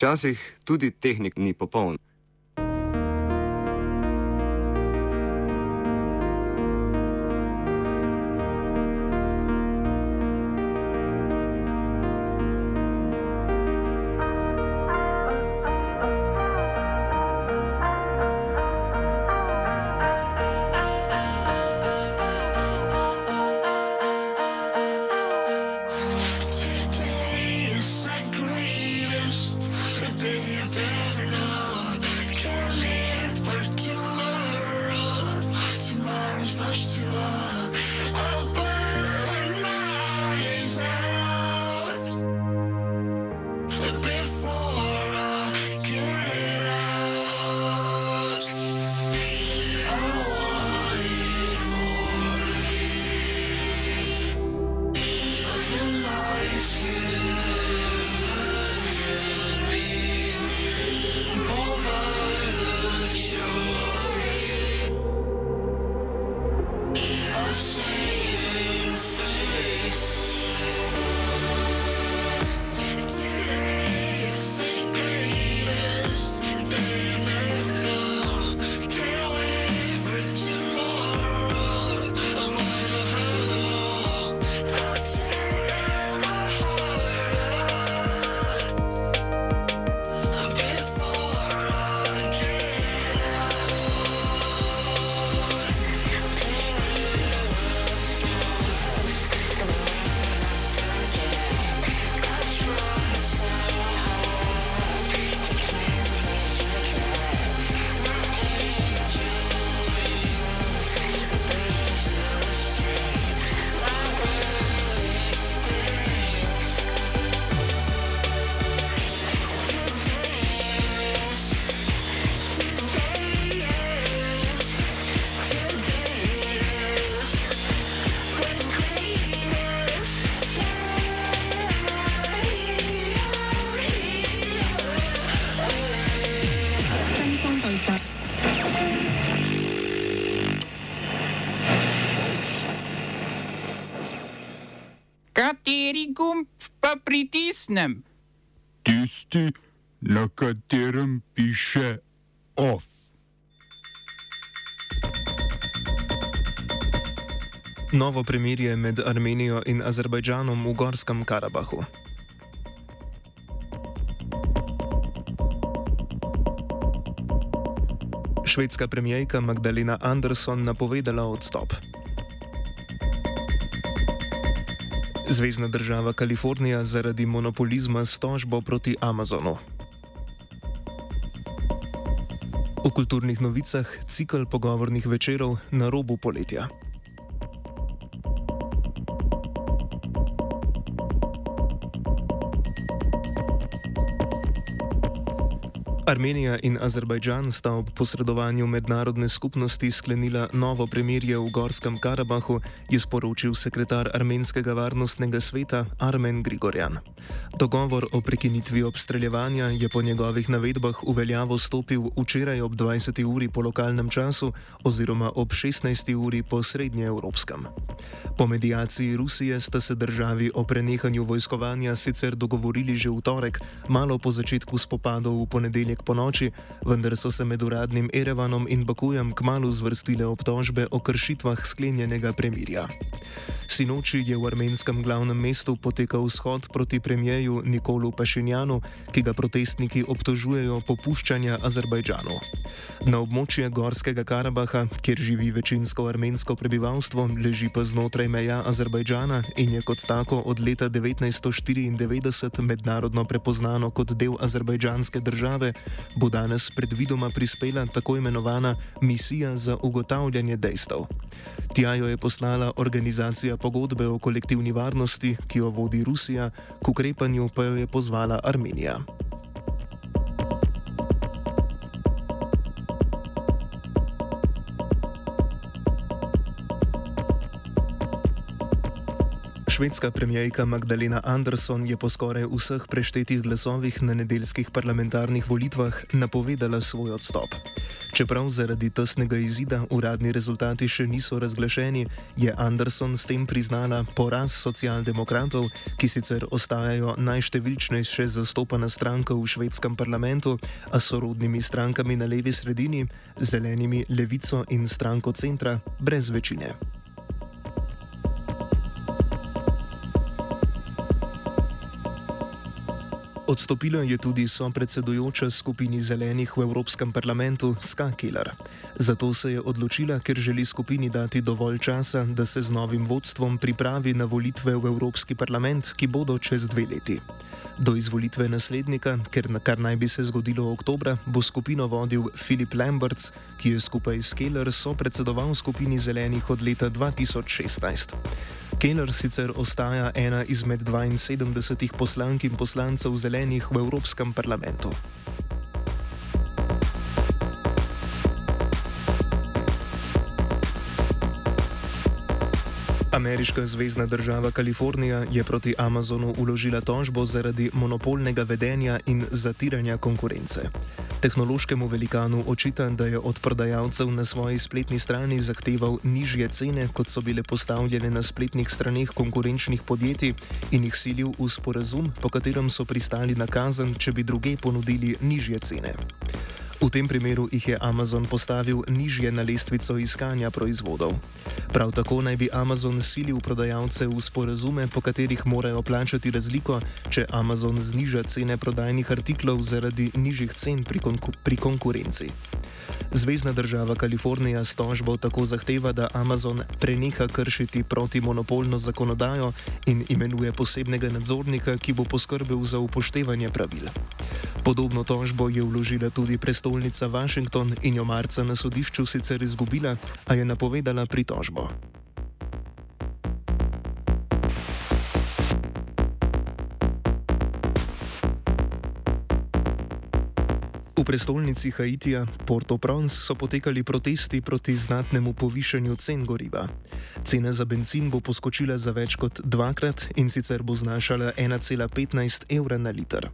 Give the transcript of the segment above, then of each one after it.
Včasih tudi tehnik ni popoln. Kateri gumb pa pritisnem? Tisti, na katerem piše OF. Novo premirje med Armenijo in Azerbajdžanom v Gorskem Karabahu. Švedska premijejka Magdalena Andersson napovedala odstop. Zvezdna država Kalifornija zaradi monopolizma s tožbo proti Amazonu. V kulturnih novicah cikl pogovornih večerov na robu poletja. Armenija in Azerbajdžan sta ob posredovanju mednarodne skupnosti sklenila novo premirje v Gorskem Karabahu, je sporočil sekretar Armenskega varnostnega sveta Armen Grigorjan. Dogovor o prekinitvi obstreljevanja je po njegovih navedbah v veljavo stopil včeraj ob 20. uri po lokalnem času oziroma ob 16. uri po srednjeevropskem. Po medijaciji Rusije sta se državi o prenehanju vojskovanja sicer dogovorili že v torek, malo po začetku spopadov v ponedeljek po noči, vendar so se med uradnim Erevanom in Bakujem kmalo zvrstile obtožbe o kršitvah sklenjenega premirja. Sinoči je v armenskem glavnem mestu potekal shod proti premijeju Nikolu Pašinjanu, ki ga protestniki obtožujejo popuščanja Azerbajdžanu. Na območje Gorskega Karabaha, kjer živi večinsko armensko prebivalstvo, leži pa znotraj meja Azerbajdžana in je kot tako od leta 1994 mednarodno prepoznano kot del azerbajdžanske države, bo danes predvidoma prispela tako imenovana misija za ugotavljanje dejstev. Tja jo je poslala organizacija pogodbe o kolektivni varnosti, ki jo vodi Rusija, k ukrepanju pa jo je pozvala Armenija. Švedska premijejka Magdalena Andersson je po skoraj vseh preštetih glasovih na nedeljskih parlamentarnih volitvah napovedala svoj odstop. Čeprav zaradi tesnega izida uradni rezultati še niso razglašeni, je Anderson s tem priznala poraz socialdemokratov, ki sicer ostajajo najštevilčnejše zastopana stranka v švedskem parlamentu, a so rodnimi strankami na levi sredini, zelenimi levico in stranko centra, brez večine. Odstopila je tudi sopredsedujoča skupini zelenih v Evropskem parlamentu Ska Keller. Zato se je odločila, ker želi skupini dati dovolj časa, da se z novim vodstvom pripravi na volitve v Evropski parlament, ki bodo čez dve leti. Do izvolitve naslednika, ker na kar naj bi se zgodilo oktobra, bo skupino vodil Filip Lamberts, ki je skupaj s Keller sopredsedoval skupini zelenih od leta 2016. Keller sicer ostaja ena izmed 72 poslank in poslancev zelenih v Evropskem parlamentu. Ameriška zvezdna država Kalifornija je proti Amazonu uložila tožbo zaradi monopolnega vedenja in zatiranja konkurence. Tehnološkemu velikanu očita, da je od prodajalcev na svoji spletni strani zahteval nižje cene, kot so bile postavljene na spletnih straneh konkurenčnih podjetij, in jih silil v sporazum, po katerem so pristali na kazen, če bi druge ponudili nižje cene. V tem primeru jih je Amazon postavil nižje na lestvico iskanja proizvodov. Prav tako naj bi Amazon silil prodajalce v sporazume, po katerih morajo plačati razliko, če Amazon zniža cene prodajnih artiklov zaradi nižjih cen pri, konku pri konkurenci. Zvezdna država Kalifornija s tožbo tako zahteva, da Amazon preneha kršiti protimonopolno zakonodajo in imenuje posebnega nadzornika, ki bo poskrbel za upoštevanje pravil. Podobno tožbo je vložila tudi prestolnica Washington in jo marca na sodišču sicer izgubila, a je napovedala pritožbo. V prestolnici Haitija, Port-au-Prince, so potekali protesti proti znatnemu povišanju cen goriva. Cena za benzin bo poskočila za več kot dvakrat in sicer bo znašala 1,15 evra na liter.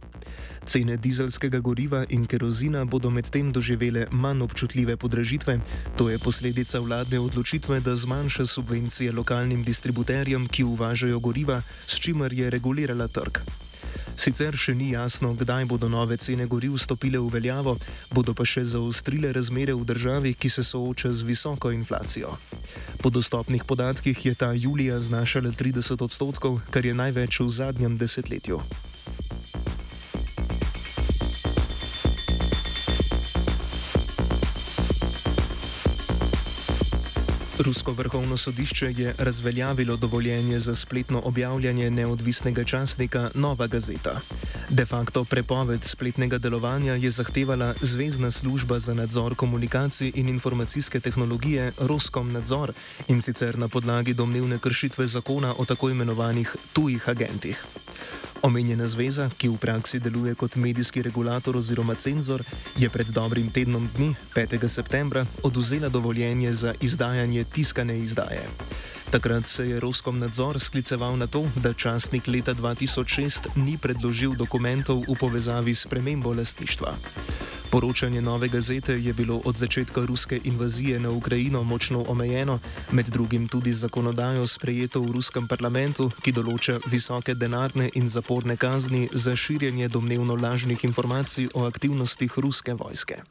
Cene dizelskega goriva in kerozina bodo medtem doživele manj občutljive podražitve, to je posledica vladne odločitve, da zmanjša subvencije lokalnim distributerjem, ki uvažajo goriva, s čimer je regulirala trg. Sicer še ni jasno, kdaj bodo nove cene goriv stopile v veljavo, bodo pa še zaostrile razmere v državi, ki se sooča z visoko inflacijo. Po dostopnih podatkih je ta julija znašala 30 odstotkov, kar je največ v zadnjem desetletju. Rusko vrhovno sodišče je razveljavilo dovoljenje za spletno objavljanje neodvisnega časnika Nova Gazeta. De facto prepoved spletnega delovanja je zahtevala Zvezdna služba za nadzor komunikacij in informacijske tehnologije Roskom nadzor in sicer na podlagi domnevne kršitve zakona o tako imenovanih tujih agentih. Omenjena zveza, ki v praksi deluje kot medijski regulator oziroma cenzor, je pred dobrim tednom dni, 5. septembra, oduzela dovoljenje za izdajanje tiskane izdaje. Takrat se je Roskom nadzor skliceval na to, da časnik leta 2006 ni predložil dokumentov v povezavi s premembo lastništva. Poročanje nove gazete je bilo od začetka ruske invazije na Ukrajino močno omejeno, med drugim tudi zakonodajo sprejeto v ruskem parlamentu, ki določa visoke denarne in zaporne kazni za širjenje domnevno lažnih informacij o aktivnostih ruske vojske.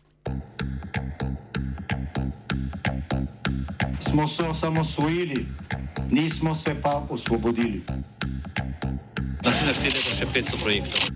Smo se osamosvojili, nismo se pa osvobodili. Naslednje število še 500 projektov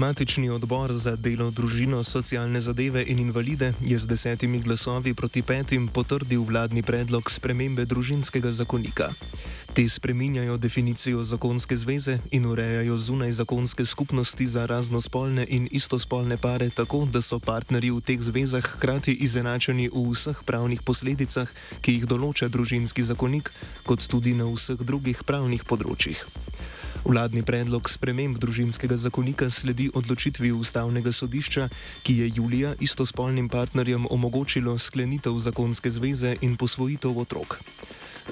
Matični odbor za delo, družino, socialne zadeve in invalide je z desetimi glasovi proti petim potrdil vladni predlog spremembe družinskega zakonika. Te spreminjajo definicijo zakonske zveze in urejajo zunaj zakonske skupnosti za raznospolne in istospolne pare tako, da so partnerji v teh zvezah hkrati izenačeni v vseh pravnih posledicah, ki jih določa družinski zakonik, kot tudi na vseh drugih pravnih področjih. Vladni predlog sprememb družinskega zakonika sledi odločitvi ustavnega sodišča, ki je julija istospolnim partnerjem omogočilo sklenitev zakonske zveze in posvojitev otrok.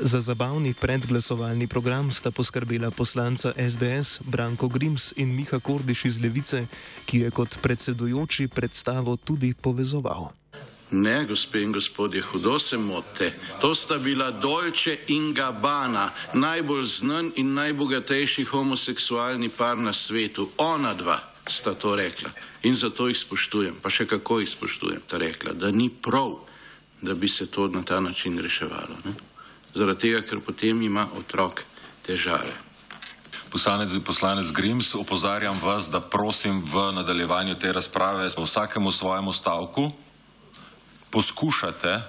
Za zabavni predglasovalni program sta poskrbela poslanca SDS Branko Grims in Miha Kordiš iz Levice, ki je kot predsedujoči predstavo tudi povezoval. Ne, gospe in gospodje, hudo se mote. To sta bila Dolce in Gabbana, najbolj znan in najbogatejši homoseksualni par na svetu. Ona dva sta to rekla in zato jih spoštujem, pa še kako jih spoštujem, ta rekla, da ni prav, da bi se to na ta način reševalo. Ne? Zaradi tega, ker potem ima otrok težave. Poslanec, poslanec Grims, opozarjam vas, da prosim v nadaljevanju te razprave vsakemu svojemu stavku poskušate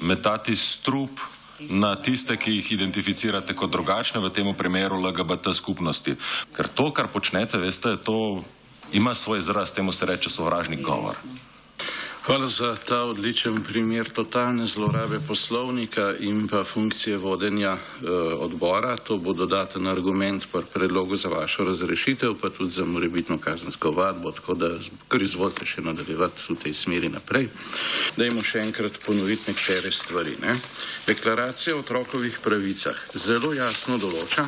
metati strup na tiste, ki jih identificirate kot drugačne, v tem primeru LGBT skupnosti. Ker to, kar počnete, veste, to ima svoj izraz, temu se reče sovražni govor. Hvala za ta odličen primer totalne zlorabe poslovnika in pa funkcije vodenja e, odbora. To bo dodaten argument pri predlogu za vašo razrešitev, pa tudi za morebitno kazensko vadbo, tako da kar izvolite še nadaljevati v tej smeri naprej. Dajmo še enkrat ponoviti nekatere stvari. Ne? Deklaracija o otrokovih pravicah zelo jasno določa,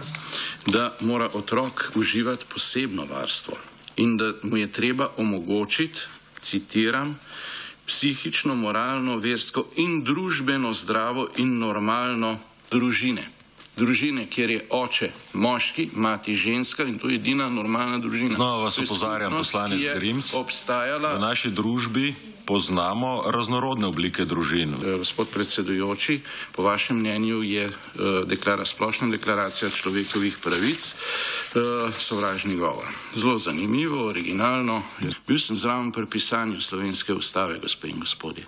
da mora otrok uživati posebno varstvo in da mu je treba omogočiti, citiram, psihično, moralno, versko in družbeno zdravo in normalno družine. Družine, kjer je oče moški, mati ženska in to je edina normalna družina. Znova vas opozarjam, poslanec Grims, obstajala... v naši družbi poznamo raznorodne oblike družin. Gospod predsedujoči, po vašem mnenju je deklara, splošna deklaracija človekovih pravic sovražni govor. Zelo zanimivo, originalno. Bil sem zraven pri pisanju slovenske ustave, gospe in gospodje.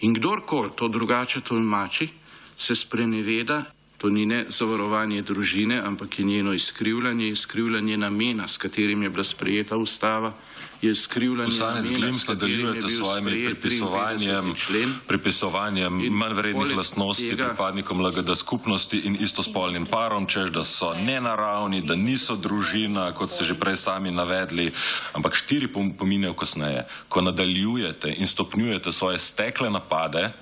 In kdorkoli to drugače tolmači, se spreneveda, to ni ne zavarovanje družine, ampak je njeno izkrivljanje, izkrivljanje namena, s katerim je bila sprejeta ustava, je izkrivljanje Poslanec namena, Grims, nadaljujete s svojimi pripisovanjem, pripisovanjem manj vrednih lastnosti tega- pripadnikom LGD skupnosti in istospolnim parom, čež da so nenaravni, da niso družina, kot ste že prej sami navedli, ampak štiri pom- pominev kasneje, ko nadaljujete in stopnjujete svoje stekle napade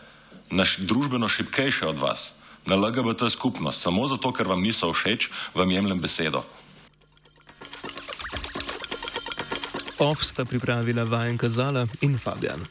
na družbeno šibkejše od vas, na LGBT skupnost, samo zato, ker vam niso všeč, vam jemljem besedo. OF sta pripravila vajenka Zala in Fabian.